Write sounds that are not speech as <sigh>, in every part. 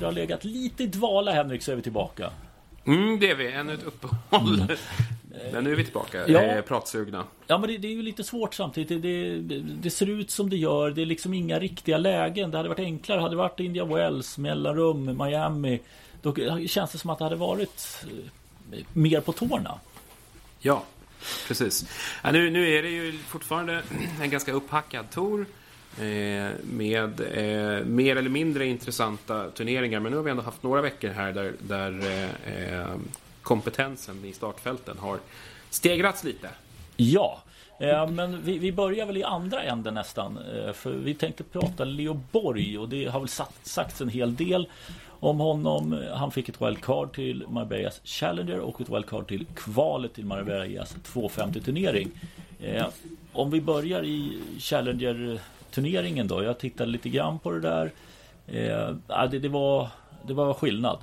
Efter att ha legat lite i dvala Henrik så är vi tillbaka. Mm, det är vi. Ännu ett uppehåll. Mm. Men nu är vi tillbaka. Ja. Pratsugna. Ja, men det, det, är ju lite svårt samtidigt. Det, det, det, ser ut som det gör. Det är liksom inga riktiga lägen. Det hade varit enklare. Hade det varit India Wells, mellanrum, Miami. Då känns det som att det hade varit eh, mer på tårna. Ja, precis. Ja, nu, nu är det ju fortfarande en ganska upphackad tour. Eh, med eh, mer eller mindre intressanta turneringar. Men nu har vi ändå haft några veckor här där, där eh, eh kompetensen i startfälten har stegrats lite. Ja, eh, men vi, vi, börjar väl i andra änden nästan. För vi tänkte prata Leo Borg och det har väl sagt, sagts en hel del om honom. Han fick ett wildcard till Marbellas Challenger och ett wildcard till kvalet till Marbellas 250 turnering. Om vi börjar i Challenger turneringen då. Jag tittade lite grann på det där. Eh, det, det, var, det var skillnad.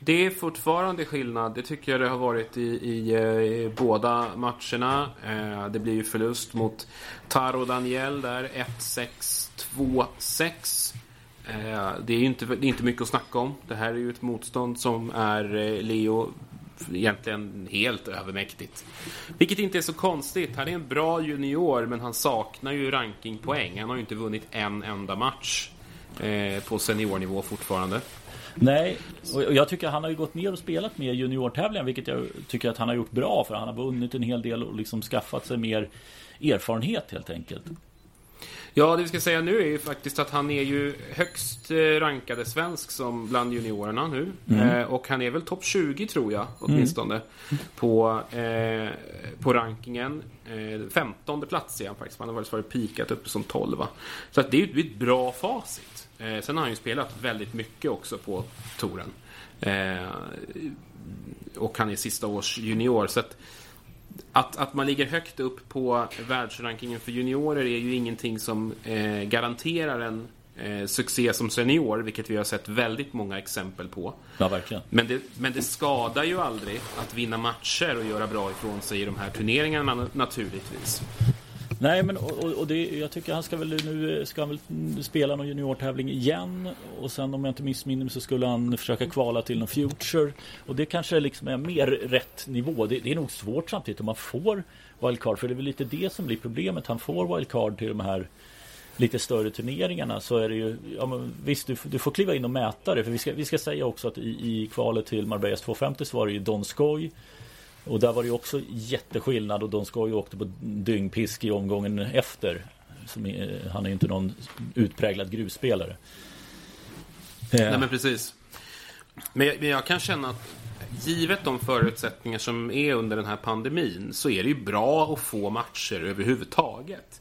Det är fortfarande skillnad. Det tycker jag det har varit i, i, eh, i båda matcherna. Eh, det blir ju förlust mot Taro Daniel där 1-6, 2-6. Eh, det är ju inte, det är inte mycket att snacka om. Det här är ju ett motstånd som är eh, Leo egentligen helt övermäktigt. Vilket inte är så konstigt. Han är en bra junior men han saknar ju rankingpoäng. Han har ju inte vunnit en enda match eh, på seniornivå fortfarande. Nej, och jag tycker att han har ju gått ner och spelat mer juniortävlingar vilket jag tycker att han har gjort bra för han har vunnit en hel del och liksom skaffat sig mer erfarenhet helt enkelt. Ja, det vi ska säga nu är ju faktiskt att han är ju högst eh, rankade svensk som bland juniorerna nu. Mm. Eh, och han är väl topp 20 tror jag åtminstone. Mm. På, eh, på rankingen. Eh, 15 plats är han faktiskt. Han har varit pikat uppe som 12. Så att det är ju ett bra facit. Eh, sen har han ju spelat väldigt mycket också på touren. Eh, och han är sista års junior. Så att att, att man ligger högt upp på världsrankingen för juniorer är ju ingenting som eh, garanterar en eh, succé som senior, vilket vi har sett väldigt många exempel på. Ja, verkligen. Men det, men det skadar ju aldrig att vinna matcher och göra bra ifrån sig i de här turneringarna naturligtvis. Nej men och, och det, jag tycker han ska väl nu ska han väl spela någon juniortävling igen och sen om jag inte missminner mig så skulle han försöka kvala till någon Future och det kanske liksom är mer rätt nivå. Det, det är nog svårt samtidigt om man får wildcard för det är väl lite det som blir problemet. Han får wildcard till de här lite större turneringarna så är det ju ja, men visst du, du får kliva in och mäta det för vi ska, vi ska säga också att i, i kvalet till Marbellas 250 så var det ju Don Skoj och där var det ju också jätteskillnad och de ska ju åkte på dyngpisk i omgången efter. Är, eh, han är ju inte någon utpräglad grusspelare. Eh. Nej men precis. Men jag, men jag kan känna att givet de förutsättningar som är under den här pandemin så är det ju bra att få matcher överhuvudtaget.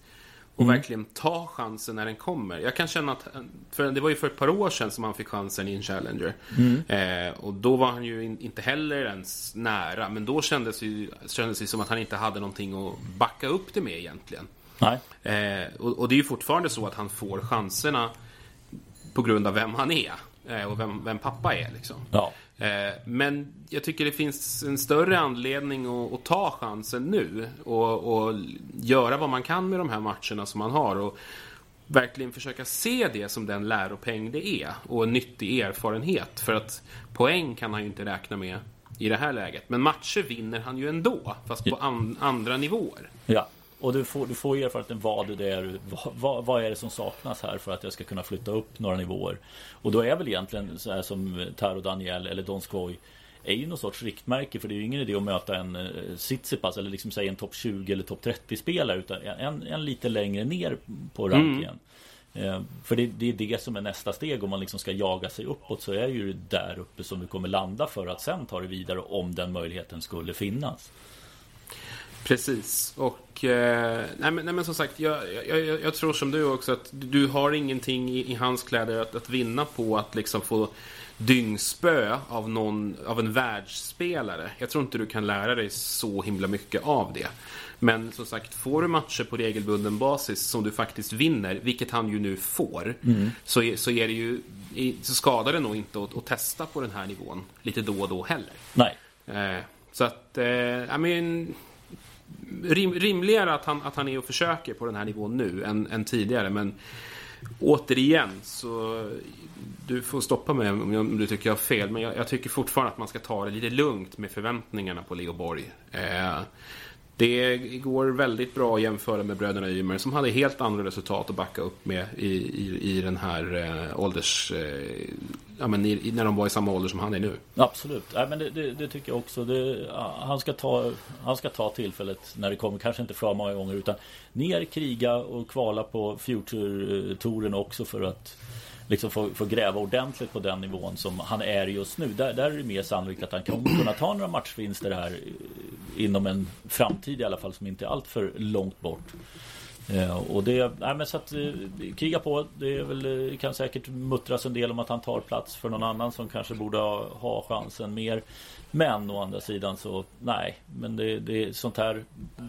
Och mm. verkligen ta chansen när den kommer. Jag kan känna att, för det var ju för ett par år sedan som han fick chansen i en Challenger. Mm. Eh, och då var han ju in, inte heller ens nära. Men då kändes det, kändes det som att han inte hade någonting att backa upp det med egentligen. Nej. Eh, och, och, det är ju fortfarande så att han får chanserna på grund av vem han är. Eh, och vem, vem pappa är liksom. Ja. Eh, men jag tycker det finns en större anledning att, att ta chansen nu och, och, göra vad man kan med de här matcherna som man har. Och verkligen försöka se det som den läropeng det är och en nyttig erfarenhet. För att poäng kan han ju inte räkna med i det här läget. Men matcher vinner han ju ändå, fast på an, andra nivåer. Ja. Och du får, du får erfarenheten vad det är, vad, vad är det som saknas här för att jag ska kunna flytta upp några nivåer. Och då är väl egentligen så här som Taro Daniel eller Don Skoj är ju någon sorts riktmärke för det är ju ingen idé att möta en uh, Tsitsipas eller liksom säga en topp 20 eller topp 30 spelare utan en, en lite längre ner på rankingen. Mm. För det, det, är det som är nästa steg om man liksom ska jaga sig uppåt så är ju det där uppe som du kommer landa för att sen ta det vidare om den möjligheten skulle finnas. Precis. Och eh, nej, men, nej, men som sagt, jag, jag, jag, tror som du också att du har ingenting i, i hans kläder att, att vinna på att liksom få dyngspö av, någon, av en världsspelare. Jag tror inte du kan lära dig så himla mycket av det. Men som sagt, får du matcher på regelbunden basis som du faktiskt vinner, vilket han ju nu får, mm. så, så, är det ju, så skadar det nog inte att, att, testa på den här nivån lite då och då heller. Nej. Eh, så att, eh, I mean, rim, rimligare att han, att han är och försöker på den här nivån nu än, än tidigare. Men återigen så du får stoppa mig om du tycker jag har fel, men jag, jag, tycker fortfarande att man ska ta det lite lugnt med förväntningarna på Leo Borg. Eh, det går väldigt bra att jämföra med bröderna Ymer som hade helt andra resultat att backa upp med i, i, i den här eh, ålders... Eh, ja, men i, när de var i samma ålder som han är nu. Absolut, ja, men det, det, det tycker jag också. Det, han, ska ta, han ska ta tillfället när det kommer, kanske inte för många gånger utan ner, kriga och kvala på Future-touren också för att liksom få, få, gräva ordentligt på den nivån som han är just nu. Där, där är det mer sannolikt att han kommer kunna ta några matchvinster här eh, inom en framtid i alla fall som inte är alltför långt bort. Ja, och det, nej men så att eh, kriga på. Det är väl, eh, kan säkert muttras en del om att han tar plats för någon annan som kanske borde ha, ha chansen mer. Men å andra sidan så nej, men det, det, sånt här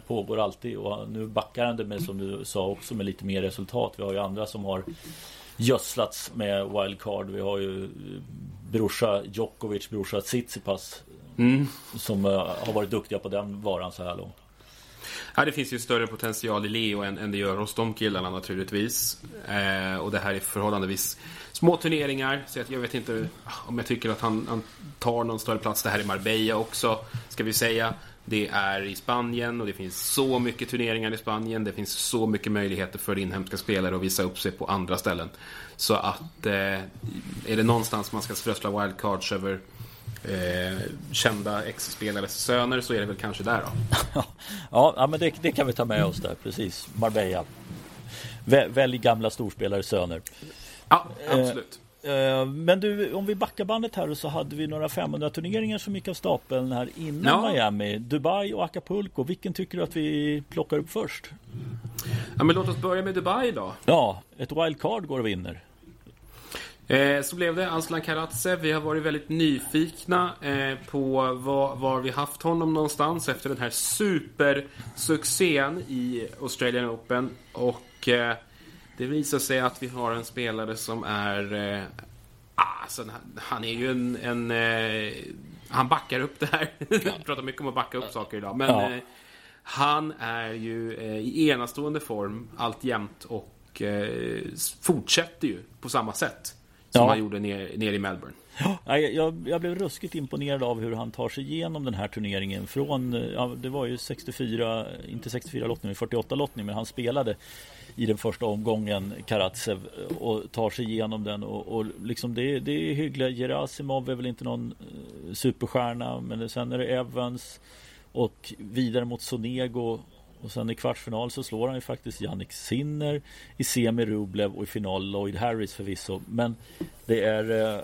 pågår alltid och nu backar han det med som du sa också med lite mer resultat. Vi har ju andra som har gödslats med wildcard. Vi har ju brorsa Djokovic, brorsa Tsitsipas mm. som uh, har varit duktiga på den varan så här långt. Ja, det finns ju större potential i Leo än, än det gör hos de killarna naturligtvis. Eh, och det här är förhållandevis små turneringar. Så jag vet inte om jag tycker att han, han tar någon större plats. Det här är Marbella också, ska vi säga. Det är i Spanien och det finns så mycket turneringar i Spanien. Det finns så mycket möjligheter för inhemska spelare att visa upp sig på andra ställen. Så att eh, är det någonstans man ska strössla wildcards över eh, kända ex-spelares söner så är det väl kanske där då. <laughs> ja, men det, det, kan vi ta med oss där, precis. Marbella. Välj gamla storspelare söner. Ja, absolut. Eh, men du, om vi backar bandet här så hade vi några 500 turneringar som gick av stapeln här innan ja. Miami. Dubai och Acapulco. Vilken tycker du att vi plockar upp först? Ja, men låt oss börja med Dubai då. Ja, ett wildcard går och vinner. Eh, så blev det Aslan Karatsev. Vi har varit väldigt nyfikna eh, på var, var, vi haft honom någonstans efter den här supersuccén i Australian Open. Och eh, det visar sig att vi har en spelare som är... Eh, alltså, han är ju en... en eh, han backar upp det här. Vi pratar mycket om att backa upp saker idag. Men ja. eh, han är ju eh, i enastående form alltjämt och eh, fortsätter ju på samma sätt som ja. han gjorde ner, ner i Melbourne. Ja, jag, jag, blev ruskigt imponerad av hur han tar sig igenom den här turneringen från, ja, det var ju 64, inte 64 lottning, 48 lottning, men han spelade i den första omgången Karatsev och tar sig igenom den och, och liksom det, det är hyggliga. Gerasimov är väl inte någon eh, superstjärna men sen är det Evans och vidare mot Sonego och sen i kvartsfinal så slår han ju faktiskt Jannik Sinner i semi Rublev och i final Lloyd Harris förvisso. Men det är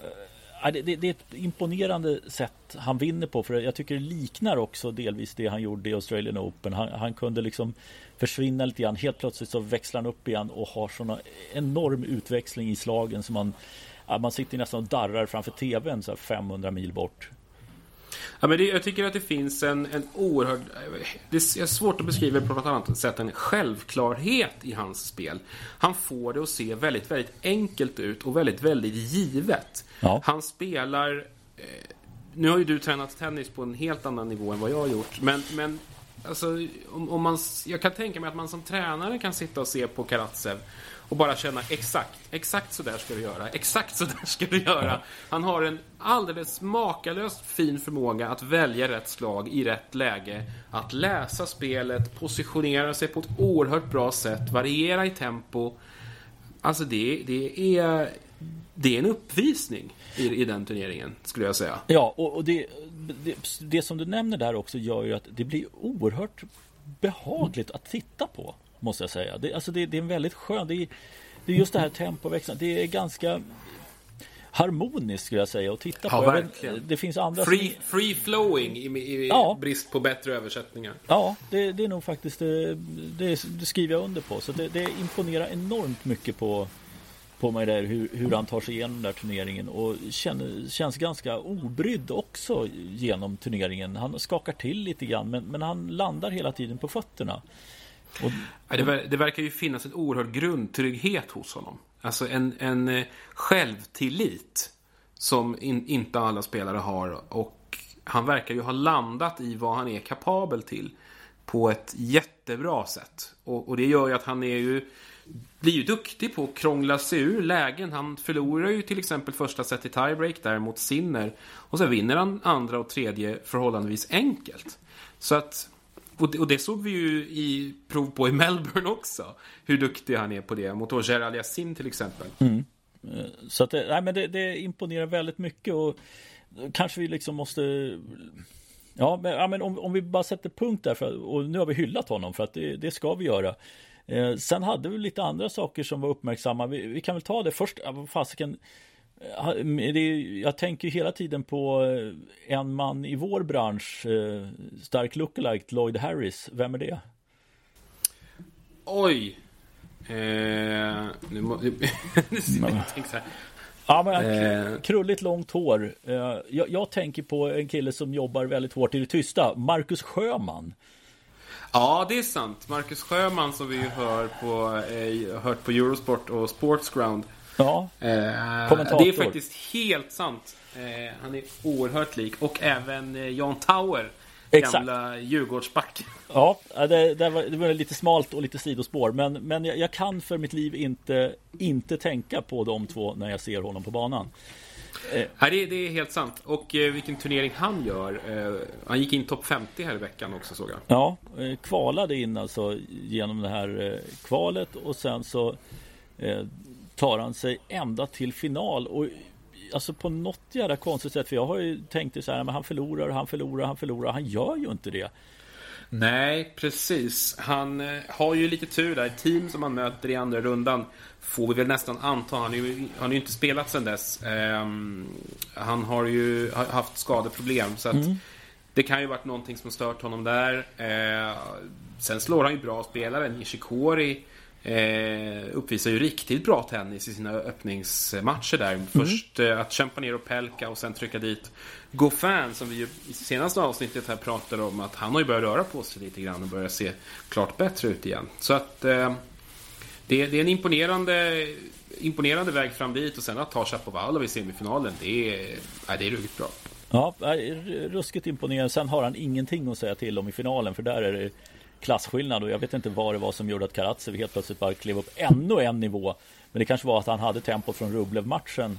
äh, det, det, det, är ett imponerande sätt han vinner på. För jag tycker det liknar också delvis det han gjorde i Australian Open. Han, han kunde liksom försvinna lite grann. Helt plötsligt så växlar han upp igen och har sån enorm utväxling i slagen som man man sitter nästan och darrar framför tvn så 500 mil bort. Ja, men det, jag tycker att det finns en, en oerhörd... Det är svårt att beskriva på något annat sätt än självklarhet i hans spel. Han får det att se väldigt, väldigt enkelt ut och väldigt, väldigt givet. Ja. Han spelar... Eh, nu har ju du tränat tennis på en helt annan nivå än vad jag har gjort. Men, men alltså, om, om man, jag kan tänka mig att man som tränare kan sitta och se på Karatsev och bara känna exakt, exakt så där ska du göra, exakt så där ska du göra. Han har en alldeles makalöst fin förmåga att välja rätt slag i rätt läge, att läsa spelet, positionera sig på ett oerhört bra sätt, variera i tempo. Alltså det, det är det är en uppvisning i, i den turneringen, skulle jag säga. Ja, och, och det, det, det, som du nämner där också gör ju att det blir oerhört behagligt att titta på. Måste jag säga. Det, alltså det, det är en väldigt skön... Det är, det är just det här tempoväxlande. Det är ganska harmoniskt skulle jag säga att titta på. Ja, verkligen. det finns andra free, som... free flowing i, i ja. brist på bättre översättningar. Ja, det, det är nog faktiskt det, det, det, skriver jag under på. Så det, det imponerar enormt mycket på, på mig där hur, hur han tar sig igenom den där turneringen och känner, känns ganska obrydd också genom turneringen. Han skakar till lite grann men, men han landar hela tiden på fötterna. Och, och... Det, det, verkar ju finnas en oerhörd grundtrygghet hos honom. Alltså en, en eh, självtillit som in, inte alla spelare har. Och han verkar ju ha landat i vad han är kapabel till. på ett jättebra sätt. Och, och det gör ju att han är ju blir ju duktig på att krångla sig ur lägen. Han förlorar ju till exempel första set i tiebreak där mot Sinner. Och sen vinner han andra och tredje förhållandevis enkelt. Så att, och det, och det såg vi ju i prov på i Melbourne också. Hur duktig han är på det. Mot Roger Aliasim till exempel. Mm. Så att det, nej, men det, det imponerar väldigt mycket. och Kanske vi liksom måste Ja, men, ja, men om, om vi bara sätter punkt där för, och nu har vi hyllat honom för att det, det ska vi göra. Eh, sen hade vi lite andra saker som var uppmärksamma. Vi, vi kan väl ta det först. Fasiken. Jag tänker hela tiden på eh, en man i vår bransch, eh, stark lookalike, Lloyd Harris. Vem är det? Oj! Eh, nu må, <laughs> nu, så här. Ja, men eh. krulligt långt hår. Jag, jag, tänker på en kille som jobbar väldigt hårt i det tysta. Marcus Sjöman. Ja, det är sant. Marcus Sjöman som vi hör på, eh, hört på Eurosport och Sportsground. Ja, eh, kommentator. Det är faktiskt helt sant. Eh, han är oerhört lik. Och även eh, Jan Tauer. Exakt. Gamla Djurgårdsback. Ja, det, det, var, det var lite smalt och lite sidospår. Men, men jag, jag, kan för mitt liv inte, inte tänka på de två när jag ser honom på banan. Eh. Ja, det, det, är helt sant. Och eh, vilken turnering han gör. Eh, han gick in topp 50 här i veckan också såg jag. Ja, eh, kvalade in alltså genom det här kvalet och sen så tar han sig ända till final. Och alltså på något jävla konstigt sätt. För jag har ju tänkt så här, men han förlorar, han förlorar, han förlorar. Han gör ju inte det. Nej, precis. Han eh, har ju lite tur där. Team som han möter i andra rundan får vi väl nästan anta. Han har ju, han ju inte spelat sedan dess. Eh, han har ju haft skadeproblem. Så mm. Det kan ju varit någonting som stört honom där. Eh, sen slår han ju bra spelare. Nishikori eh, uppvisar ju riktigt bra tennis i sina öppningsmatcher där. Mm. Först eh, att kämpa ner och Pelka och sen trycka dit Goffin som vi ju i senaste avsnittet här pratade om att han har ju börjat röra på sig lite grann och börjat se klart bättre ut igen. Så att eh, det, det, är en imponerande, imponerande väg fram dit och sen att ta Chapovalov i semifinalen, det är, nej, det är ruggigt bra. Ja, ruskigt imponerande. Sen har han ingenting att säga till om i finalen för där är det klasskillnad och jag vet inte vad det var som gjorde att Karatsev helt plötsligt bara klev upp ännu en nivå. Men det kanske var att han hade tempot från Rublev-matchen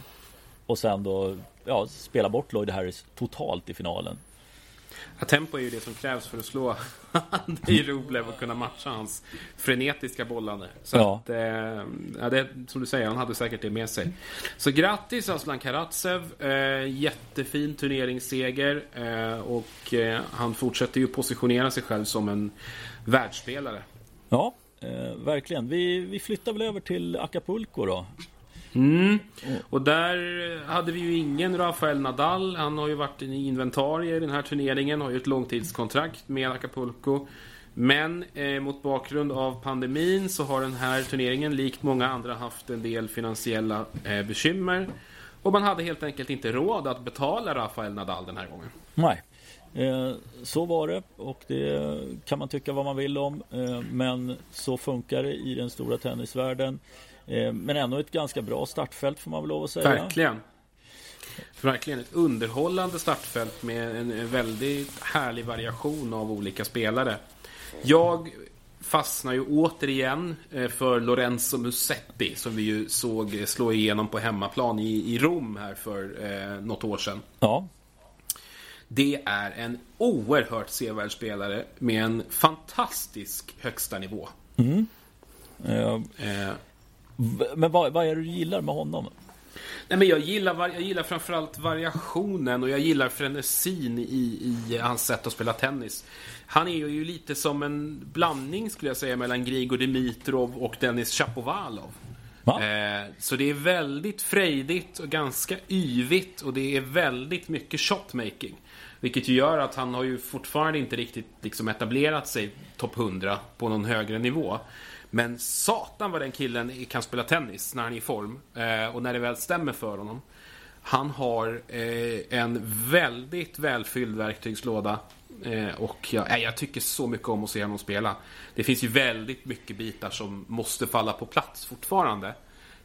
och sen då ja, spela bort Lloyd Harris totalt i finalen. Ja, tempo är ju det som krävs för att slå <laughs> i Rublev och kunna matcha hans frenetiska bollande. Så ja. att, eh, ja, det, som du säger, han hade säkert det med sig. Så grattis Aslan Karatsev. Eh, jättefin turneringsseger. Eh, och eh, han fortsätter ju positionera sig själv som en världsspelare. Ja, eh, verkligen. Vi, vi flyttar väl över till Acapulco då. Mm. Och där hade vi ju ingen Rafael Nadal. Han har ju varit i inventarie i den här turneringen. Har ju ett långtidskontrakt med Acapulco. Men eh, mot bakgrund av pandemin så har den här turneringen likt många andra haft en del finansiella eh, bekymmer. Och man hade helt enkelt inte råd att betala Rafael Nadal den här gången. Nej. Eh, så var det och det kan man tycka vad man vill om. Eh, men så funkar det i den stora tennisvärlden. Eh, men ändå ett ganska bra startfält får man väl lov att säga. Verkligen. Verkligen ett underhållande startfält med en väldigt härlig variation av olika spelare. Jag fastnar ju återigen eh, för Lorenzo Musetti som vi ju såg slå igenom på hemmaplan i, Rom här för eh, något år sedan. Ja. Det är en oerhört sevärd spelare med en fantastisk högsta nivå. Mm. Eh, men vad, vad är det du gillar med honom? Nej, men jag, gillar, jag gillar framförallt variationen och jag gillar frenesin i, i hans sätt att spela tennis. Han är ju lite som en blandning skulle jag säga mellan Grigor Dimitrov och Dennis Chapovalov. Eh, så det är väldigt frejdigt och ganska yvigt och det är väldigt mycket shotmaking. Vilket ju gör att han har ju fortfarande inte riktigt liksom etablerat sig topp 100 på någon högre nivå. Men satan vad den killen kan spela tennis när han är i form. Eh, och när det väl stämmer för honom. Han har eh, en väldigt välfylld verktygslåda. Eh, och jag, eh, jag, tycker så mycket om att se honom spela. Det finns ju väldigt mycket bitar som måste falla på plats fortfarande.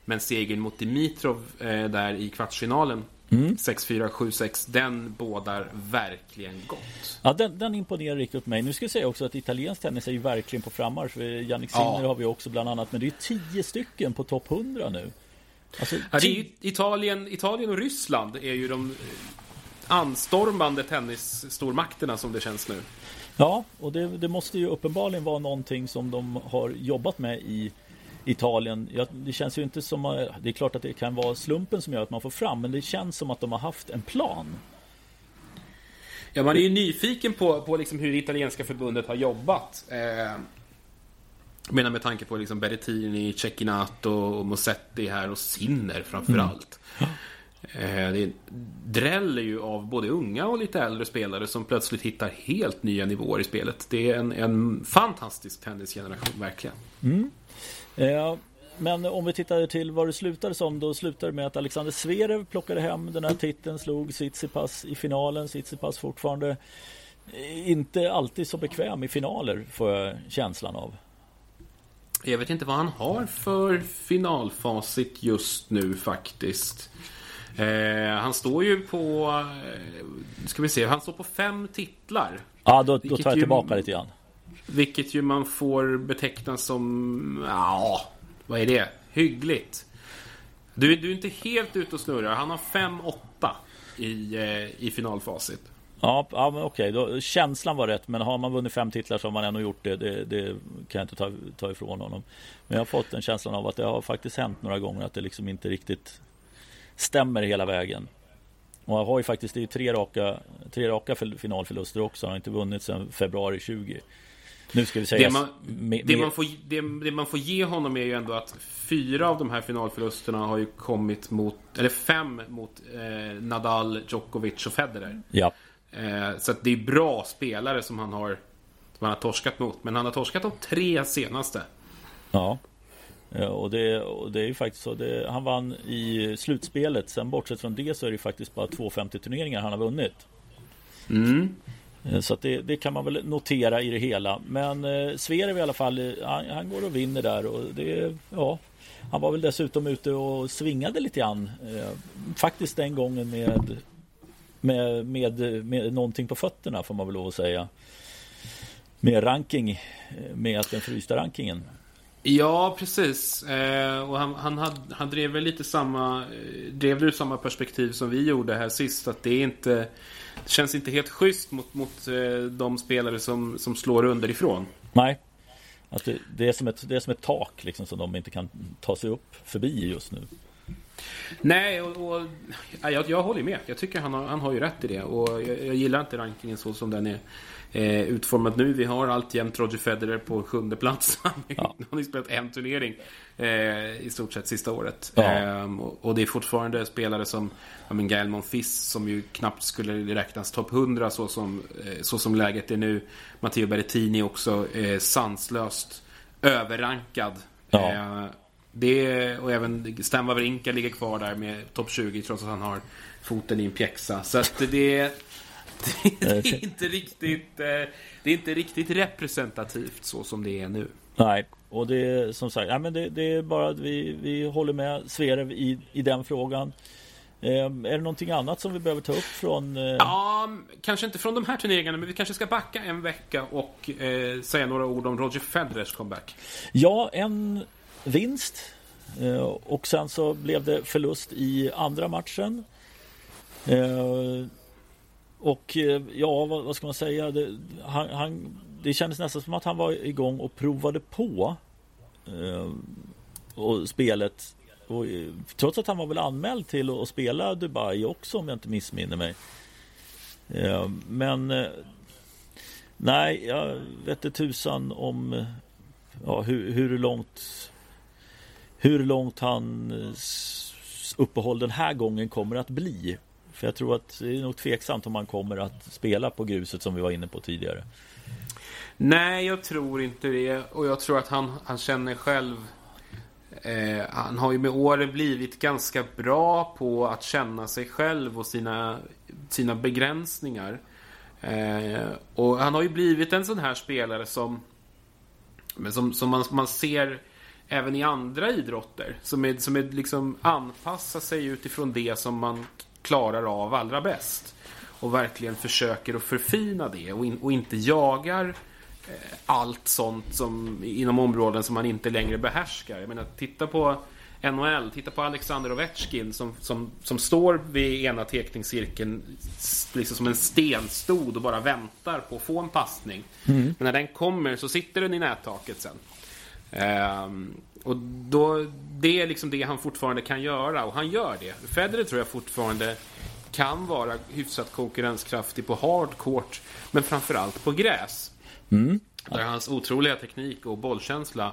Men segern mot Dimitrov eh, där i kvartsfinalen Mm. 6-4, 7-6. Den bådar verkligen gott. Ja, den, den imponerar riktigt på mig. Nu ska jag säga också att italiensk tennis är ju verkligen på frammarsch. Jannik Sinner ja. har vi också bland annat. Men det är tio stycken på topp 100 nu. Alltså, ja, är Italien, Italien och Ryssland är ju de anstormande tennisstormakterna som det känns nu. Ja, och det, det, måste ju uppenbarligen vara någonting som de har jobbat med i Italien. Ja, det känns ju inte som... Det är klart att det kan vara slumpen som gör att man får fram, men det känns som att de har haft en plan. Ja, man är ju nyfiken på, på liksom hur det italienska förbundet har jobbat. Eh, menar med tanke på liksom Berrettini, Cecchinato, Mossetti här och Sinner framförallt. Mm. Eh, det dräller ju av både unga och lite äldre spelare som plötsligt hittar helt nya nivåer i spelet. Det är en, en fantastisk tennisgeneration, verkligen. Mm. Eh, men om vi tittar till vad det slutade som, då slutade det med att Alexander Zverev plockade hem den här titeln, slog Tsitsipas i finalen. Tsitsipas fortfarande inte alltid så bekväm i finaler, får jag känslan av. Jag vet inte vad han har för finalfacit just nu faktiskt. Eh, han står ju på... Eh, ska vi se, han står på fem titlar. Ja, då, då tar jag tillbaka ju, lite grann. Vilket ju man får beteckna som... Ja, vad är det? Hyggligt. Du, du är inte helt ute och snurrar. Han har 5-8 i, eh, i finalfacit. Ja, ja men okej. Då, känslan var rätt. Men har man vunnit fem titlar så har man ändå gjort det. Det, det kan jag inte ta, ta ifrån honom. Men jag har fått en känslan av att det har faktiskt hänt några gånger att det liksom inte riktigt stämmer hela vägen. Och han har ju faktiskt det är tre raka, tre raka finalförluster också. Han har inte vunnit sedan februari 20. Nu ska vi säga... Det man, med, det, man får, det, det, man får ge honom är ju ändå att fyra av de här finalförlusterna har ju kommit mot, eller fem mot eh, Nadal, Djokovic och Federer. Ja. Eh, så att det är bra spelare som han har, som han har torskat mot. Men han har torskat de tre senaste. Ja. Ja, och, det, och det är ju faktiskt så. Det, han vann i slutspelet. Sen bortsett från det så är det faktiskt bara 250 turneringar han har vunnit. Mm. Eh, så det, det, kan man väl notera i det hela. Men eh, Zverev i alla fall, eh, han, han, går och vinner där. Och det, ja, han var väl dessutom ute och svingade lite grann. Eh, faktiskt den gången med, med, med, med någonting på fötterna får man väl lov att säga. Med ranking, eh, med den frysta rankingen. Ja, precis. Eh, och han, han, hade, han drev väl lite samma, drev ur samma perspektiv som vi gjorde här sist. Att det är inte, det känns inte helt schysst mot, mot eh, de spelare som, som slår underifrån. Nej, att det, det, är som ett, det är som ett tak liksom, som de inte kan ta sig upp förbi just nu. Nej, och, och jag, jag håller med. Jag tycker han har, han har ju rätt i det. Och jag, jag gillar inte rankingen så som den är eh, utformat nu. Vi har alltjämt Roger Federer på sjunde plats. <laughs> Ja. <laughs> Han har ju spelat en turnering eh, i stort sett sista året. Ja. Eh, och, och, det är fortfarande spelare som ja, men Gael Monfils som ju knappt skulle räknas topp 100 så som, eh, så som läget är nu. Matteo Berrettini också eh, sanslöst överrankad. Ja. Eh, det, och även Stan Wawrinka ligger kvar där med topp 20 trots att han har foten i en pjäxa. Så att det, <laughs> det, är inte riktigt, eh, det är inte riktigt representativt så som det är nu. Nej, och det är som sagt, ja, men det, det är bara att vi, vi håller med Sverev i, i den frågan. Eh, är det någonting annat som vi behöver ta upp från? Eh... Ja, kanske inte från de här turneringarna, men vi kanske ska backa en vecka och eh, säga några ord om Roger Federers comeback. Ja, en vinst och sen så blev det förlust i andra matchen. Och eh, ja, vad, vad, ska man säga? Det, han, han, det kändes nästan som att han var igång och provade på eh, och spelet. Och, eh, trots att han var väl anmäld till att spela Dubai också om jag inte missminner mig. Eh, men eh, nej, jag vet inte tusan om eh, ja, hur, hur långt hur långt hans uppehåll den här gången kommer att bli. För jag tror att det är nog tveksamt om han kommer att spela på gruset som vi var inne på tidigare. Nej, jag tror inte det. Och jag tror att han, han känner själv eh, Han har ju med åren blivit ganska bra på att känna sig själv och sina, sina begränsningar. Eh, och han har ju blivit en sån här spelare som som, som man, man ser även i andra idrotter. Som, är, som är liksom anpassar sig utifrån det som man klarar av allra bäst. Och verkligen försöker att förfina det och, in, och inte jagar eh, allt sånt som inom områden som man inte längre behärskar. Jag menar, titta på NHL, titta på Alexander Ovechkin som, som, som står vid ena teckningscirkeln liksom som en stenstod och bara väntar på att få en passning. Mm. Men när den kommer så sitter den i nättaket sen. Um, och då, det är liksom det han fortfarande kan göra och han gör det. Federer tror jag fortfarande kan vara hyfsat konkurrenskraftig på hardcourt men framförallt på gräs. Mm. Där hans otroliga teknik och bollkänsla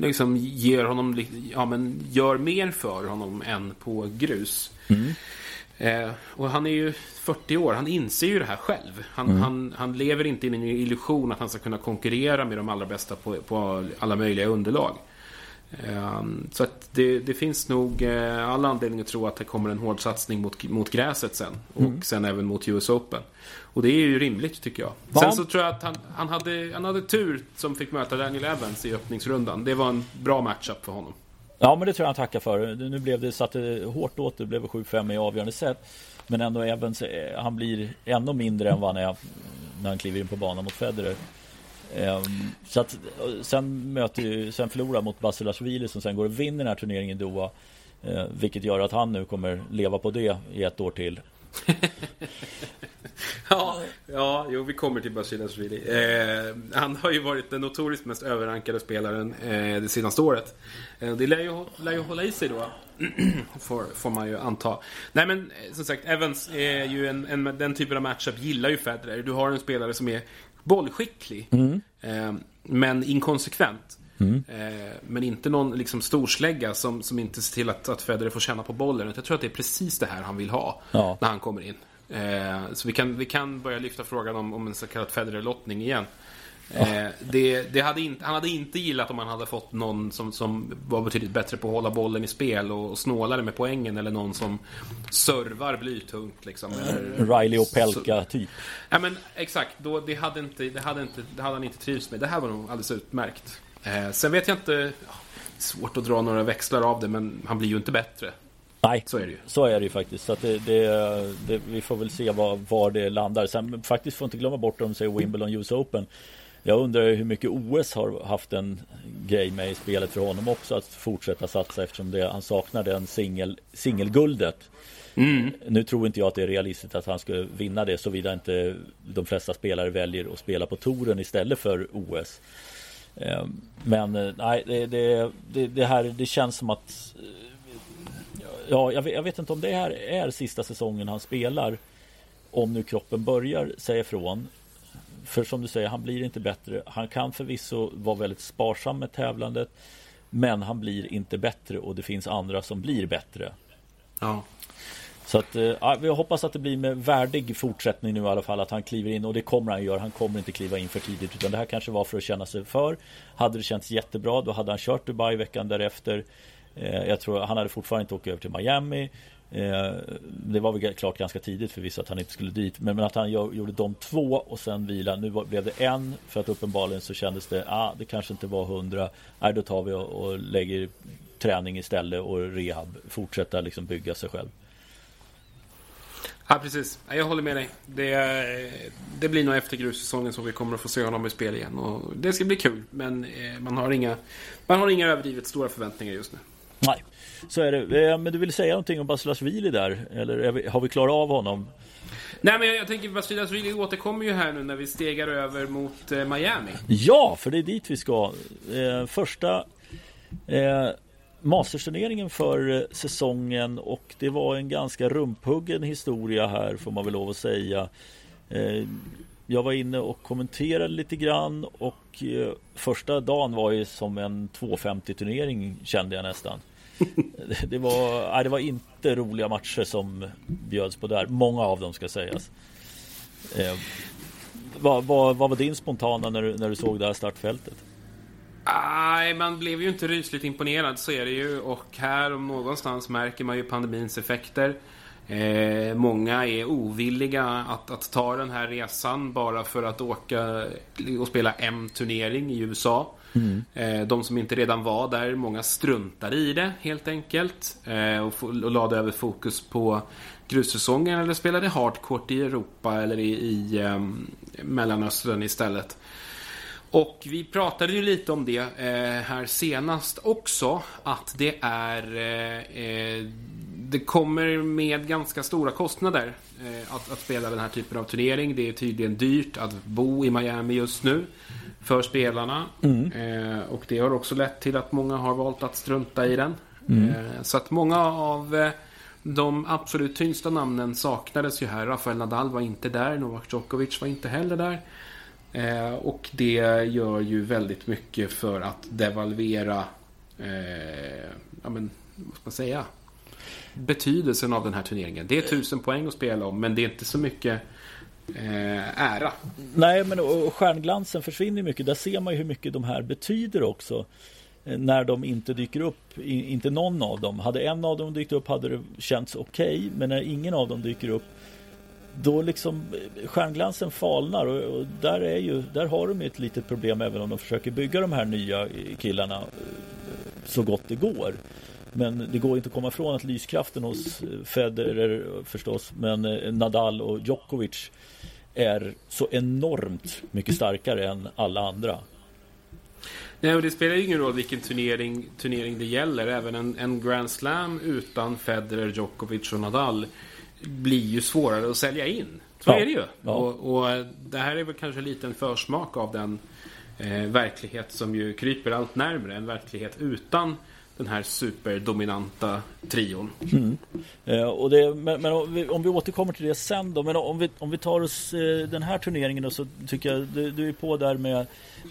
liksom ger honom, ja men gör mer för honom än på grus. Mm. Eh, och han är ju 40 år, han inser ju det här själv. Han, mm. han, han lever inte i en illusion att han ska kunna konkurrera med de allra bästa på, på alla möjliga underlag. Eh, så att det, det, finns nog eh, alla anledning att tro att det kommer en hård satsning mot, mot gräset sen. Och mm. sen även mot US Open. Och det är ju rimligt tycker jag. Va? Sen så tror jag att han, han, hade, han hade tur som fick möta Daniel Evans i öppningsrundan. Det var en bra matchup för honom. Ja men det tror jag han tackar för. Nu blev det satte hårt åt. Det blev 7-5 i avgörande set. Men ändå Evans, eh, han blir ännu mindre än vad han är när han kliver in på banan mot Federer. Ehm, så att, eh, sen, möter, sen förlorar mot Basilashvili som sen går och vinner den här turneringen i Doha. Eh, vilket gör att han nu kommer leva på det i ett år till. <laughs> ja, ja, jo, vi kommer till Basilashvili. Eh, han har ju varit den notoriskt mest överrankade spelaren eh, det senaste året. Eh, det lär ju, lär ju hålla i sig då. <clears throat> får, får man ju anta. Nej men eh, som sagt, Evans är ju en, en, den typen av matchup gillar ju Federer. Du har en spelare som är bollskicklig. Mm. Eh, men inkonsekvent. Mm. Eh, men inte någon liksom, storslägga som, som inte ser till att, att Federer får känna på bollen. Jag tror att det är precis det här han vill ha ja. när han kommer in. Eh, så vi kan, vi kan börja lyfta frågan om, om en så kallad Federer-lottning igen. Eh, det, det hade inte, han hade inte gillat om han hade fått någon som, som var betydligt bättre på att hålla bollen i spel och, och snålare med poängen eller någon som servar blytungt. Liksom, eller, Riley och Pelka typ. Ja men exakt, då, det, hade inte, det, hade inte, det hade han inte trivts med. Det här var nog alldeles utmärkt. Eh, sen vet jag inte, svårt att dra några växlar av det men han blir ju inte bättre. Nej, så är det ju. Så är det ju faktiskt. Så det, det, det, vi får väl se var, var det landar. Sen faktiskt får inte glömma bort om säger Wimbledon US Open. Jag undrar hur mycket OS har haft en grej med i spelet för honom också att fortsätta satsa eftersom det, han saknar den singel, singelguldet. Mm. Nu tror inte jag att det är realistiskt att han ska vinna det såvida inte de flesta spelare väljer att spela på touren istället för OS. Ehm, men eh, nej, nej, det, det, det, här det känns som att eh, Ja, jag vet, jag vet inte om det här är sista säsongen han spelar. Om nu kroppen börjar säga ifrån. För som du säger, han blir inte bättre. Han kan förvisso vara väldigt sparsam med tävlandet. Men han blir inte bättre och det finns andra som blir bättre. Ja. Så att, eh, ja, vi hoppas att det blir med värdig fortsättning nu i alla fall att han kliver in och det kommer han göra. Han kommer inte kliva in för tidigt utan det här kanske var för att känna sig för. Hade det känts jättebra då hade han kört Dubai veckan därefter. Eh, jag tror han hade fortfarande inte åkt över till Miami. Eh, det var väl klart ganska tidigt för vissa att han inte skulle dit. Men att han gjorde de två och sen vila. Nu blev det en för att uppenbarligen så kändes det, ah, det kanske inte var hundra. Nej, då tar vi och lägger träning istället och rehab. Fortsätta liksom bygga sig själv. Ja, precis. Jag håller med dig. Det, det blir nog efter grussäsongen som vi kommer att få se honom i spel igen. Och det ska bli kul, men eh, man har inga, man har inga överdrivet stora förväntningar just nu. Nej, så är det. Eh, men du vill säga någonting om Basilasvili där? Eller har vi klarat av honom? Nej men jag, jag tänker Basilasvili återkommer ju här nu när vi stegar över mot eh, Miami. Ja, för det är dit vi ska. Eh, första eh, Mastersturneringen för eh, säsongen och det var en ganska rumphuggen historia här får man väl lov att säga. Eh, jag var inne och kommenterade lite grann och första dagen var ju som en 250 turnering kände jag nästan. <laughs> det, var, nej, det var inte roliga matcher som bjöds på där. Många av dem ska sägas. Eh, vad, vad, vad, var din spontana när du, när du såg det här startfältet? Nej, man blev ju inte rysligt imponerad, så är det ju. Och här om någonstans märker man ju pandemins effekter. Eh, många är ovilliga att, att ta den här resan bara för att åka och spela M-turnering i USA. Mm. Eh, de som inte redan var där, många struntar i det helt enkelt. Eh, och, och lade över fokus på grussäsongen eller spelade hardcourt i Europa eller i, i um, Mellanöstern istället. Och vi pratade ju lite om det eh, här senast också. Att det är... Eh, eh, det kommer med ganska stora kostnader eh, att, att, spela den här typen av turnering. Det är tydligen dyrt att bo i Miami just nu för spelarna. Mm. Eh, och det har också lett till att många har valt att strunta i den. Mm. Eh, så att många av de absolut tyngsta namnen saknades ju här. Rafael Nadal var inte där, Novak Djokovic var inte heller där. Eh, och det gör ju väldigt mycket för att devalvera, eh, ja men, vad ska man säga? Betydelsen av den här turneringen. Det är tusen poäng att spela om, men det är inte så mycket eh, ära. Nej, men och stjärnglansen försvinner mycket. Där ser man ju hur mycket de här betyder också. Eh, när de inte dyker upp, inte någon av dem. Hade en av dem dykt upp hade det känts okej, okay, men när ingen av dem dyker upp då liksom eh, stjärnglansen falnar och, och, där, är ju, där har de ett litet problem även om de försöker bygga de här nya eh, killarna eh, så gott det går. Men det går inte att komma ifrån att lyskraften hos Federer förstås, men Nadal och Djokovic är så enormt mycket starkare än alla andra. Nej, och det spelar ju ingen roll vilken turnering, turnering det gäller. Även en, en Grand Slam utan Federer, Djokovic och Nadal blir ju svårare att sälja in. Så ja. är det ju. Ja. Och, och, det här är väl kanske lite en försmak av den eh, verklighet som ju kryper allt närmre. En verklighet utan den här superdominanta trion. Mm. Eh, och det, men, men om, vi, om, vi, återkommer till det sen då. Men om vi, om vi tar oss eh, den här turneringen då, så tycker jag du, du är på där med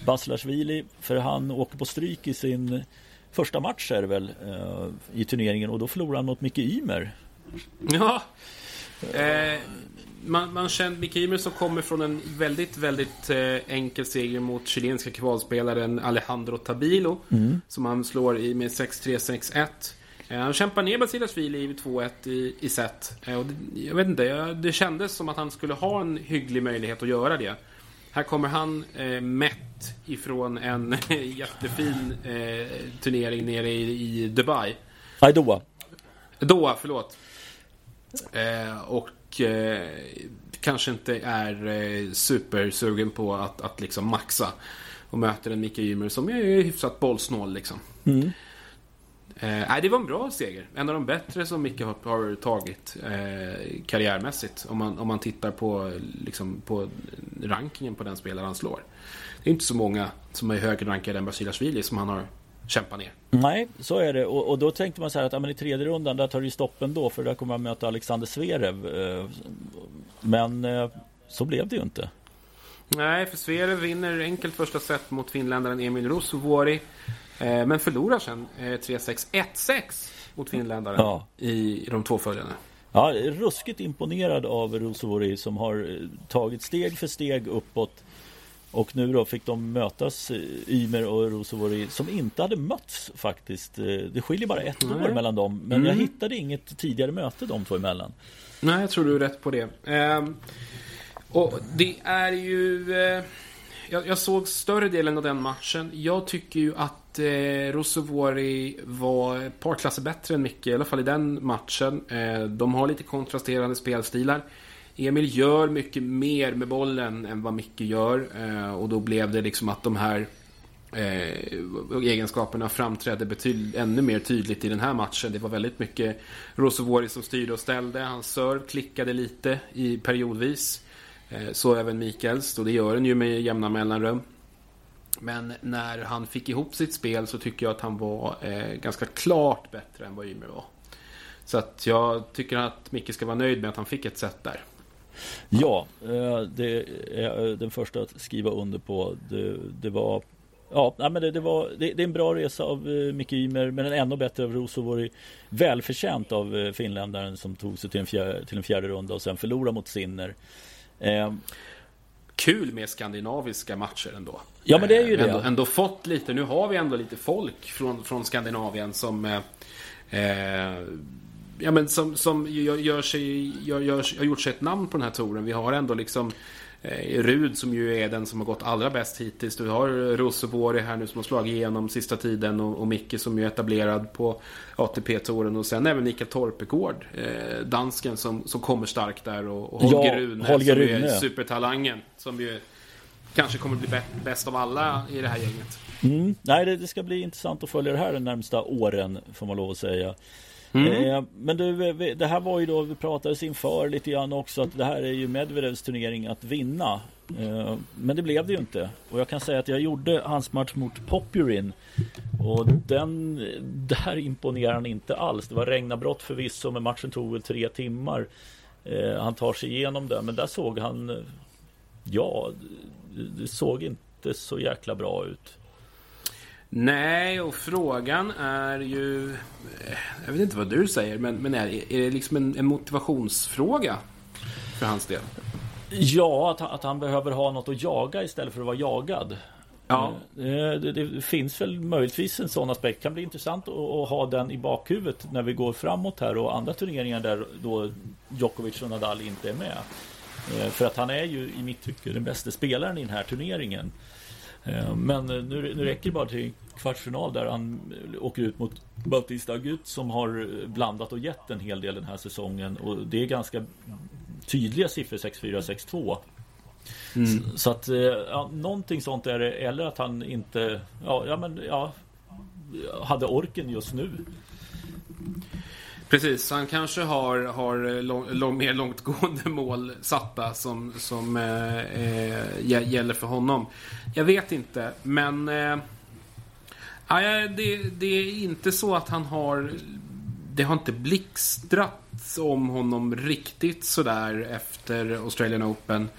Basilashvili. För han åker på stryk i sin första match är det väl eh, i turneringen och då förlorar han mot Micke Ymer. Ja. Eh, man, man känner Micke Ymer som kommer från en väldigt, väldigt eh, enkel seger mot chilenska kvalspelaren Alejandro Tabilo. Mm. Som han slår i med 6-3, 6-1. Eh, han kämpar ner Basilashvili i 2-1 i, i set. Eh, och det, jag vet inte, jag, det kändes som att han skulle ha en hygglig möjlighet att göra det. Här kommer han eh, mätt ifrån en <laughs> jättefin eh, turnering nere i, i Dubai. Nej, Doha. Doha, förlåt. Eh, och eh, kanske inte är eh, supersugen på att, att liksom maxa. Och möter en Micke Ymer som är hyfsat bollsnål liksom. Mm. Eh, det var en bra seger. En av de bättre som Micke har, har tagit eh, karriärmässigt. Om man, om man tittar på, liksom, på rankingen på den spelare han slår. Det är inte så många som är högre rankade än Basilashvili som han har kämpat ner. Nej, så är det. Och, och då tänkte man så här att ja, men i tredje rundan där tar det ju stopp ändå för där kommer man möta Alexander Zverev. Eh, men eh, så blev det ju inte. Nej, för Zverev vinner enkelt första set mot finländaren Emil Ruusuvuori. Eh, men förlorar sen 3-6, 1-6 mot finländaren ja. i de två följande. Ja, ruskigt imponerad av Ruusuvuori som har tagit steg för steg uppåt. Och nu då fick de mötas, Ymer och Rosovori, som inte hade mötts faktiskt. Det skiljer bara ett Nej. år mellan dem. Men mm. jag hittade inget tidigare möte de två emellan. Nej, jag tror du är rätt på det. Eh, och det är ju... Eh, jag, jag, såg större delen av den matchen. Jag tycker ju att eh, Rosovori var ett par klasser bättre än Micke, i alla fall i den matchen. Eh, de har lite kontrasterande spelstilar. Emil gör mycket mer med bollen än vad Micke gör. Eh, och då blev det liksom att de här eh, egenskaperna framträdde betyd- ännu mer tydligt i den här matchen. Det var väldigt mycket Rosovori som styrde och ställde. Hans serve klickade lite i periodvis. Eh, så även Mikaels, och det gör den ju med jämna mellanrum. Men när han fick ihop sitt spel så tycker jag att han var eh, ganska klart bättre än vad Ymer var. Så att jag tycker att Micke ska vara nöjd med att han fick ett set där. Ja, eh, det är den första att skriva under på. Det, det var Ja, men det, det var, det, det, är en bra resa av uh, Micke Ymer men en ännu bättre av Rosovori. Välförtjänt av uh, finländaren som tog sig till en, fjär, till en fjärde runda och sen förlorade mot Sinner. Uh, Kul med skandinaviska matcher ändå. Ja men det är ju det. Ändå, ändå fått lite, nu har vi ändå lite folk från, från Skandinavien som ja, men som, som gör, gör sig, gör, gör, har gjort sig ett namn på den här touren. Vi har ändå liksom eh, Rud som ju är den som har gått allra bäst hittills. Du har Roseborg här nu som har slagit igenom sista tiden och, och Micke som ju är etablerad på ATP-touren och sen även Mikael Torpegård, eh, dansken som, som kommer starkt där och, och Holger ja, Rune Holger som Rune. är supertalangen som ju kanske kommer bli bäst av alla i det här gänget. Mm. Nej, det, det, ska bli intressant att följa det här de närmsta åren får man lov att säga. Mm. Eh, men du, det här var ju då, vi pratades inför lite grann också att det här är ju Medvedevs turnering att vinna. Eh, men det blev det ju inte. Och jag kan säga att jag gjorde hans match mot Popurin. Och den, där imponerar han inte alls. Det var regnavbrott förvisso, men matchen tog väl tre timmar. Eh, han tar sig igenom det, men där såg han, ja, det såg inte så jäkla bra ut. Nej, och frågan är ju... Jag vet inte vad du säger, men, men är, är det liksom en, en motivationsfråga för hans del? Ja, att, att han behöver ha något att jaga istället för att vara jagad. Ja. Eh, det, det, det, finns väl möjligtvis en sån aspekt. Det kan bli intressant att, att, ha den i bakhuvudet när vi går framåt här och andra turneringar där då Djokovic och Nadal inte är med. Eh, för att han är ju i mitt tycke den bästa spelaren i den här turneringen. Eh, men nu, nu räcker det bara till kvartsfinal där han åker ut mot Bautista Agut som har blandat och gett en hel del den här säsongen och det är ganska tydliga siffror 6-4, 6-2. Mm. Så att ja, någonting sånt är det eller att han inte ja, ja men ja hade orken just nu. Precis, han kanske har, har eh, lång, lång, mer långtgående mål satta som, som eh, eh, gäller för honom. Jag vet inte, men eh, det, det är inte så att han har... Det har inte blixtrat om honom riktigt sådär efter Australian Open.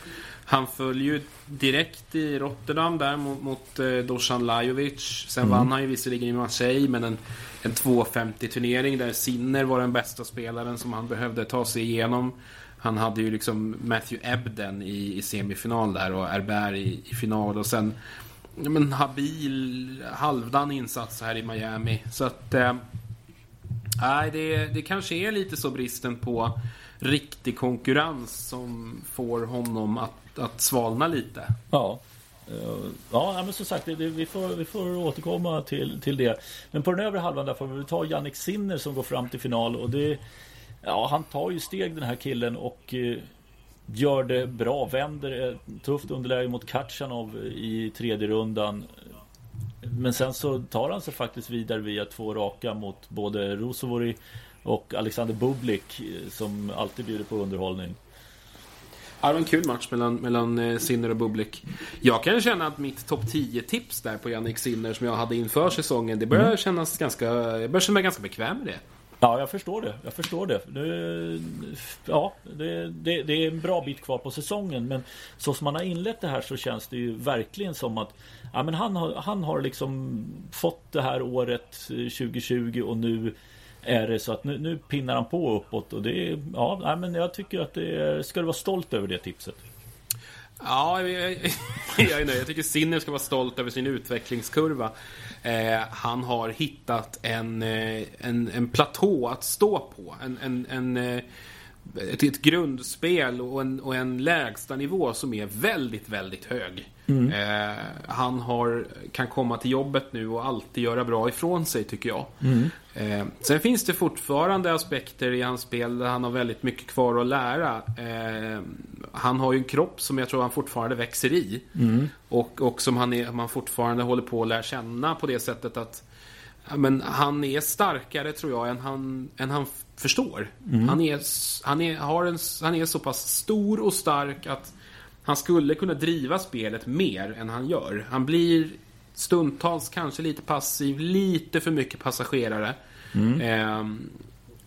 Han föll ju direkt i Rotterdam där mot, mot eh, Dusan Lajovic. Sen mm. vann han ju visserligen i Marseille, men en, en 250-turnering där Sinner var den bästa spelaren som han behövde ta sig igenom. Han hade ju liksom Matthew Ebden i, i semifinal där och Herbert i, i final och sen ja, men habil, halvdan insats här i Miami. Så att... Eh, nej, det, det kanske är lite så bristen på riktig konkurrens som får honom att, att svalna lite. Ja. Eh, ja, men som sagt, det, vi, får, vi får återkomma till, till det. Men på den övre halvan där får vi ta Jannik Sinner som går fram till final. Och det, ja, han tar ju steg den här killen och eh, gör det bra. Vänder ett tufft underläge mot Katjanov eh, i tredje rundan. Men sen så tar han sig faktiskt vidare via två raka mot både Rosovori och Alexander Bublik som alltid bjuder på underhållning. Ja, det var en kul match mellan, mellan eh, Sinner och Bublik. Jag kan känna att mitt topp 10-tips där på Jannik Sinner som jag hade inför säsongen, det börjar mm. kännas ganska... Jag börjar känna mig ganska bekväm med det. Ja, jag förstår det. Jag förstår det. det ja, det, det, det, är en bra bit kvar på säsongen. Men så som man har inlett det här så känns det ju verkligen som att ja, men han, har, han har liksom fått det här året 2020 och nu är det så att nu, nu pinnar han på uppåt och det är, ja, men jag tycker att det är, ska du vara stolt över det tipset. Ja, jag, <laughs> jag är nöjd. Jag tycker Sinner ska vara stolt över sin utvecklingskurva. Eh, han har hittat en, eh, en, en platå att stå på. En, en, en eh, ett, ett grundspel och en, och en lägsta nivå som är väldigt, väldigt hög. Mm. Eh, han har, kan komma till jobbet nu och alltid göra bra ifrån sig tycker jag. Mm. Eh, sen finns det fortfarande aspekter i hans spel där han har väldigt mycket kvar att lära. Eh, han har ju en kropp som jag tror han fortfarande växer i. Mm. Och, och som han, är, man fortfarande håller på att lära känna på det sättet att men han är starkare tror jag än han, än han förstår. Mm. Han, är, han, är, har en, han är så pass stor och stark att han skulle kunna driva spelet mer än han gör. Han blir stundtals kanske lite passiv, lite för mycket passagerare. Mm. Eh,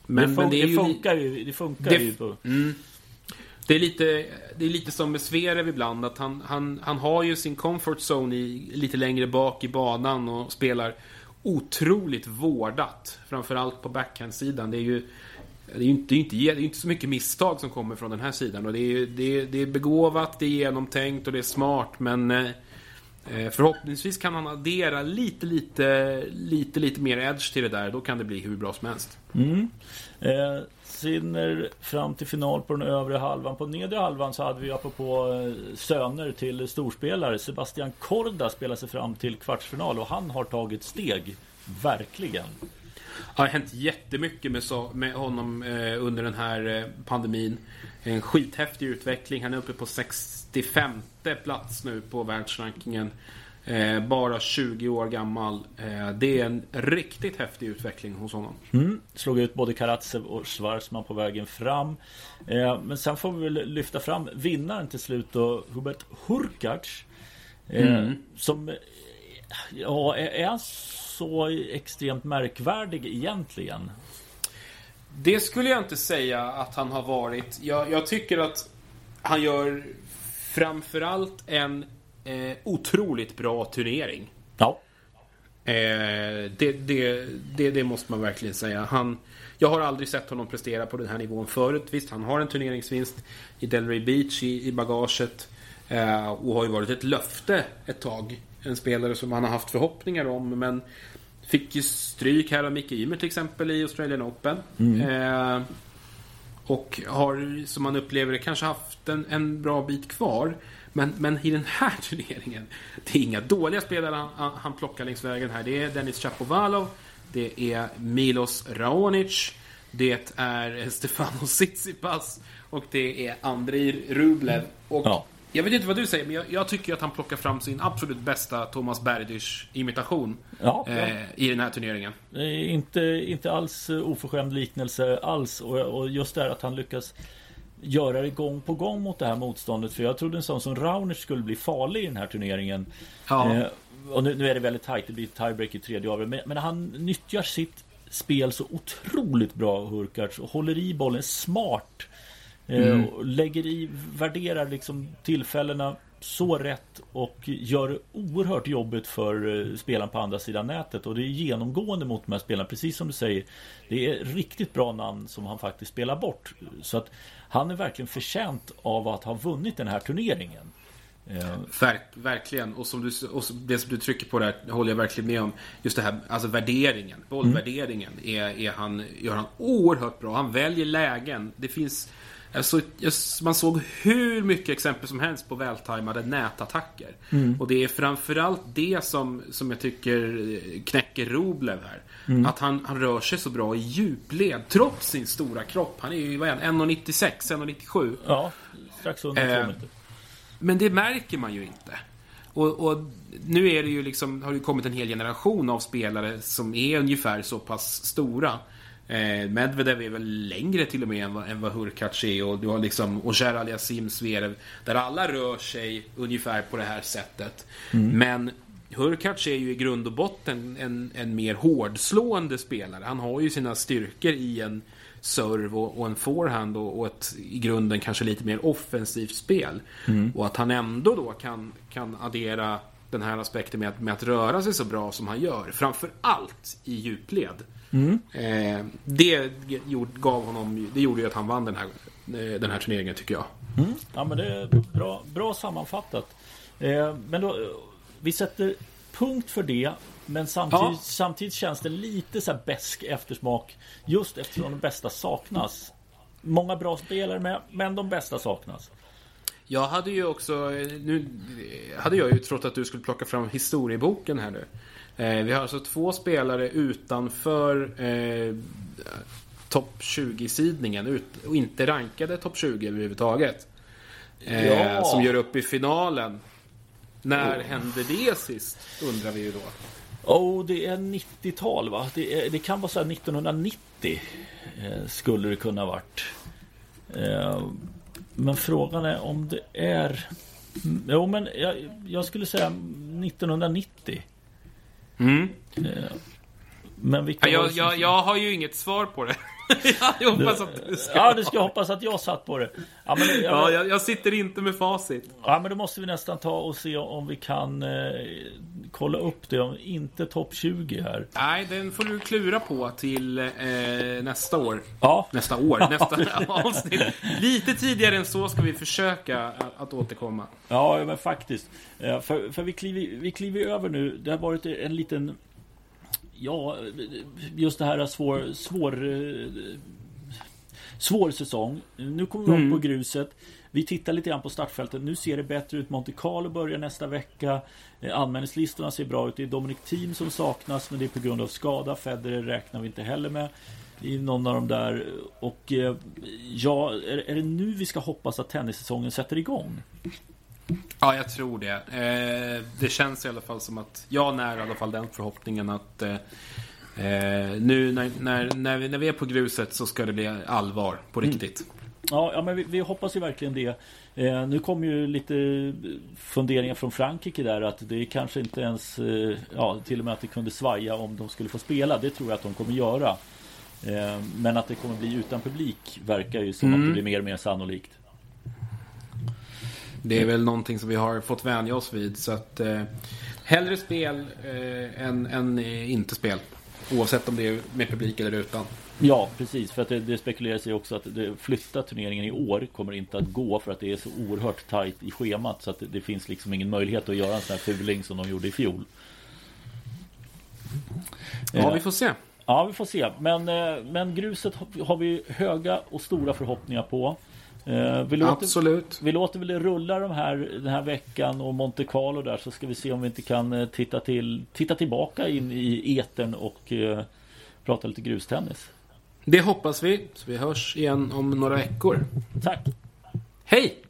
men, det, men det, det, funkar ju. Det funkar det, ju på... mm. Det är, lite, det är lite som med Zverev ibland. Att han, han, han har ju sin comfort zone i, lite längre bak i banan och spelar otroligt vårdat. Framförallt på backhandsidan. Det är ju det är ju inte, det är inte, det är inte så mycket misstag som kommer från den här sidan. Och det, är, det, är, det är begåvat, det är genomtänkt och det är smart. Men Eh, Eh, förhoppningsvis kan han addera lite, lite, lite, lite mer edge till det där. Då kan det bli hur bra som helst. Mm. Eh, Sinner fram till final på den övre halvan. På nedre halvan så hade vi apropå eh, söner till storspelare. Sebastian Korda spelar sig fram till kvartsfinal och han har tagit steg. Verkligen. Det har hänt jättemycket med, så, med honom eh, under den här eh, pandemin. En skithäftig utveckling. Han är uppe på 65 plats nu på världsrankingen. Eh, bara 20 år gammal. Det är en riktigt häftig utveckling hos honom. Mm. Slog ut både Karatsev och Schwarzman på vägen fram. Men sen får vi väl lyfta fram vinnaren till slut då, Hubert Hurkacz. Mm. Som ja, är, är han så extremt märkvärdig egentligen? Det skulle jag inte säga att han har varit. Jag, jag tycker att han gör framförallt en eh, otroligt bra turnering. Ja. Eh, det, det, det, det, måste man verkligen säga. Han, jag har aldrig sett honom prestera på den här nivån förut. Visst, han har en turneringsvinst i Delray Beach i, i bagaget. Eh, och har ju varit ett löfte ett tag. En spelare som han har haft förhoppningar om. Men fick ju stryk här av Micke Ymer till exempel i Australian Open. Mm. Eh, och har, som man upplever det, kanske haft en, en bra bit kvar. Men, men i den här <laughs> turneringen, det är inga dåliga spelare han, han plockar längs vägen här. Det är Dennis Chapovalov, det är Milos Raonic, det är Stefano <laughs> Tsitsipas och det är Andrei Rublev. Och ja. Jag vet inte vad du säger, men jag, jag, tycker att han plockar fram sin absolut bästa Thomas Berdych imitation ja, eh, i den här turneringen. Inte, inte alls oförskämd liknelse alls. Och, och just det här att han lyckas göra det gång på gång mot det här motståndet. För jag trodde en sån som Raunic skulle bli farlig i den här turneringen. Ja. Eh, och nu, nu, är det väldigt tajt, det blir tiebreak i tredje avgörandet. Men, men han nyttjar sitt spel så otroligt bra, Hurkacz. Och håller i bollen smart. Eh, mm. lägger i, värderar liksom tillfällena så rätt och gör det oerhört jobbigt för eh, spelaren på andra sidan nätet. Och det är genomgående mot de här spelarna, precis som du säger. Det är riktigt bra namn som han faktiskt spelar bort. Så att han är verkligen förtjänt av att ha vunnit den här turneringen. Eh, Verk, verkligen. Och, som du, och det som du trycker på där håller jag verkligen med om. Just det här, alltså värderingen. Bollvärderingen mm. är, är han, gör han oerhört bra. Han väljer lägen. Det finns Alltså, man såg hur mycket exempel som helst på vältajmade nätattacker. Mm. Och det är framförallt det som, som jag tycker knäcker Roblev här. Mm. Att han, han rör sig så bra i djupled trots sin stora kropp. Han är ju vad är 1,96, 1,97. Ja, strax under eh, Men det märker man ju inte. Och, och, nu är det ju liksom, har det kommit en hel generation av spelare som är ungefär så pass stora. Eh, Medvedev är väl längre till och med än vad, än vad Hurkacz är och du har liksom Ogier Aliasim, Zverev där alla rör sig ungefär på det här sättet. Mm. Men Hurkacz är ju i grund och botten en, en mer hårdslående spelare. Han har ju sina styrkor i en serve och, och en forehand och, och, ett i grunden kanske lite mer offensivt spel. Mm. Och att han ändå då kan, kan addera den här aspekten med att, med att röra sig så bra som han gör. Framför allt i djupled. Mm. Eh, det gav honom, det gjorde ju att han vann den här, eh, den här turneringen tycker jag. Mm. Ja men det är bra, bra sammanfattat. Eh, men då, vi sätter punkt för det. Men samtidigt, ja. samtidigt känns det lite så här besk eftersmak. Just eftersom de bästa saknas. Många bra spelare med, men de bästa saknas. Jag hade ju också, nu hade jag ju trott att du skulle plocka fram historieboken här nu. Eh, vi har alltså två spelare utanför eh, topp 20-sidningen ut, och inte rankade topp 20 överhuvudtaget. Eh, ja. Som gör upp i finalen. När oh. hände det sist? Undrar vi ju då. Oh, det är 90-tal va? Det, är, det, kan vara så här 1990. Eh, skulle det kunna varit. Eh, men frågan är om det är... Jo men jag, jag skulle säga 1990. Mm. Men vilka ja, jag, jag, jag har ju inget svar på det. <laughs> jag hoppas att du ska Ja, du ska hoppas att jag satt på det. Ja, men, jag, ja, jag, jag, sitter inte med facit. Ja, men då måste vi nästan ta och se om vi kan eh, kolla upp det. Inte topp 20 här. Nej, den får du klura på till eh, nästa år. Ja. Nästa år, <laughs> nästa avsnitt. Lite tidigare än så ska vi försöka att, att återkomma. Ja, men faktiskt. Eh, För, för vi, kliver, vi kliver över nu. Det har varit en liten... Ja, just det här svår... svår eh, Svår säsong. Nu kommer vi upp Mm. på gruset. Vi tittar lite grann på startfältet. Nu ser det bättre ut. Monte Carlo börjar nästa vecka. Eh, Anmälningslistorna ser bra ut. Det är Dominic Thiem som saknas, men det är på grund av skada. Federer räknar vi inte heller med i någon av de där. Och eh, ja, är, det nu vi ska hoppas att tennissäsongen sätter igång? Ja, jag tror det. Eh, det känns i alla fall som att jag när i alla fall den förhoppningen att eh, eh, nu när, när, när, vi, när vi är på gruset så ska det bli allvar på riktigt. Ja, ja men vi, vi hoppas ju verkligen det. Eh, nu kom ju lite funderingar från Frankrike där att det kanske inte ens, eh, ja till och med att det kunde svaja om de skulle få spela. Det tror jag att de kommer göra. Eh, men att det kommer bli utan publik verkar ju som att det blir mer och mer sannolikt. Det är väl någonting som vi har fått vänja oss vid. Så att eh, hellre spel eh, än, än inte spel. Oavsett om det är med publik eller utan. Ja, precis. För att det, det spekuleras ju också att det, flytta turneringen i år kommer inte att gå för att det är så oerhört tajt i schemat så att det, det finns liksom ingen möjlighet att göra en sån här fuling som de gjorde i fjol. Ja, vi får se. Ja, vi får se. Men, eh, men gruset har- har vi höga och stora förhoppningar på. Eh, Vi låter, Absolut. vi låter väl det rulla de här, den här veckan och Monte Carlo där så ska vi se om vi inte kan eh, titta, till, titta tillbaka in i etern och eh, prata lite grustennis. Det hoppas vi. Så vi hörs igen om några veckor. Tack! Hej!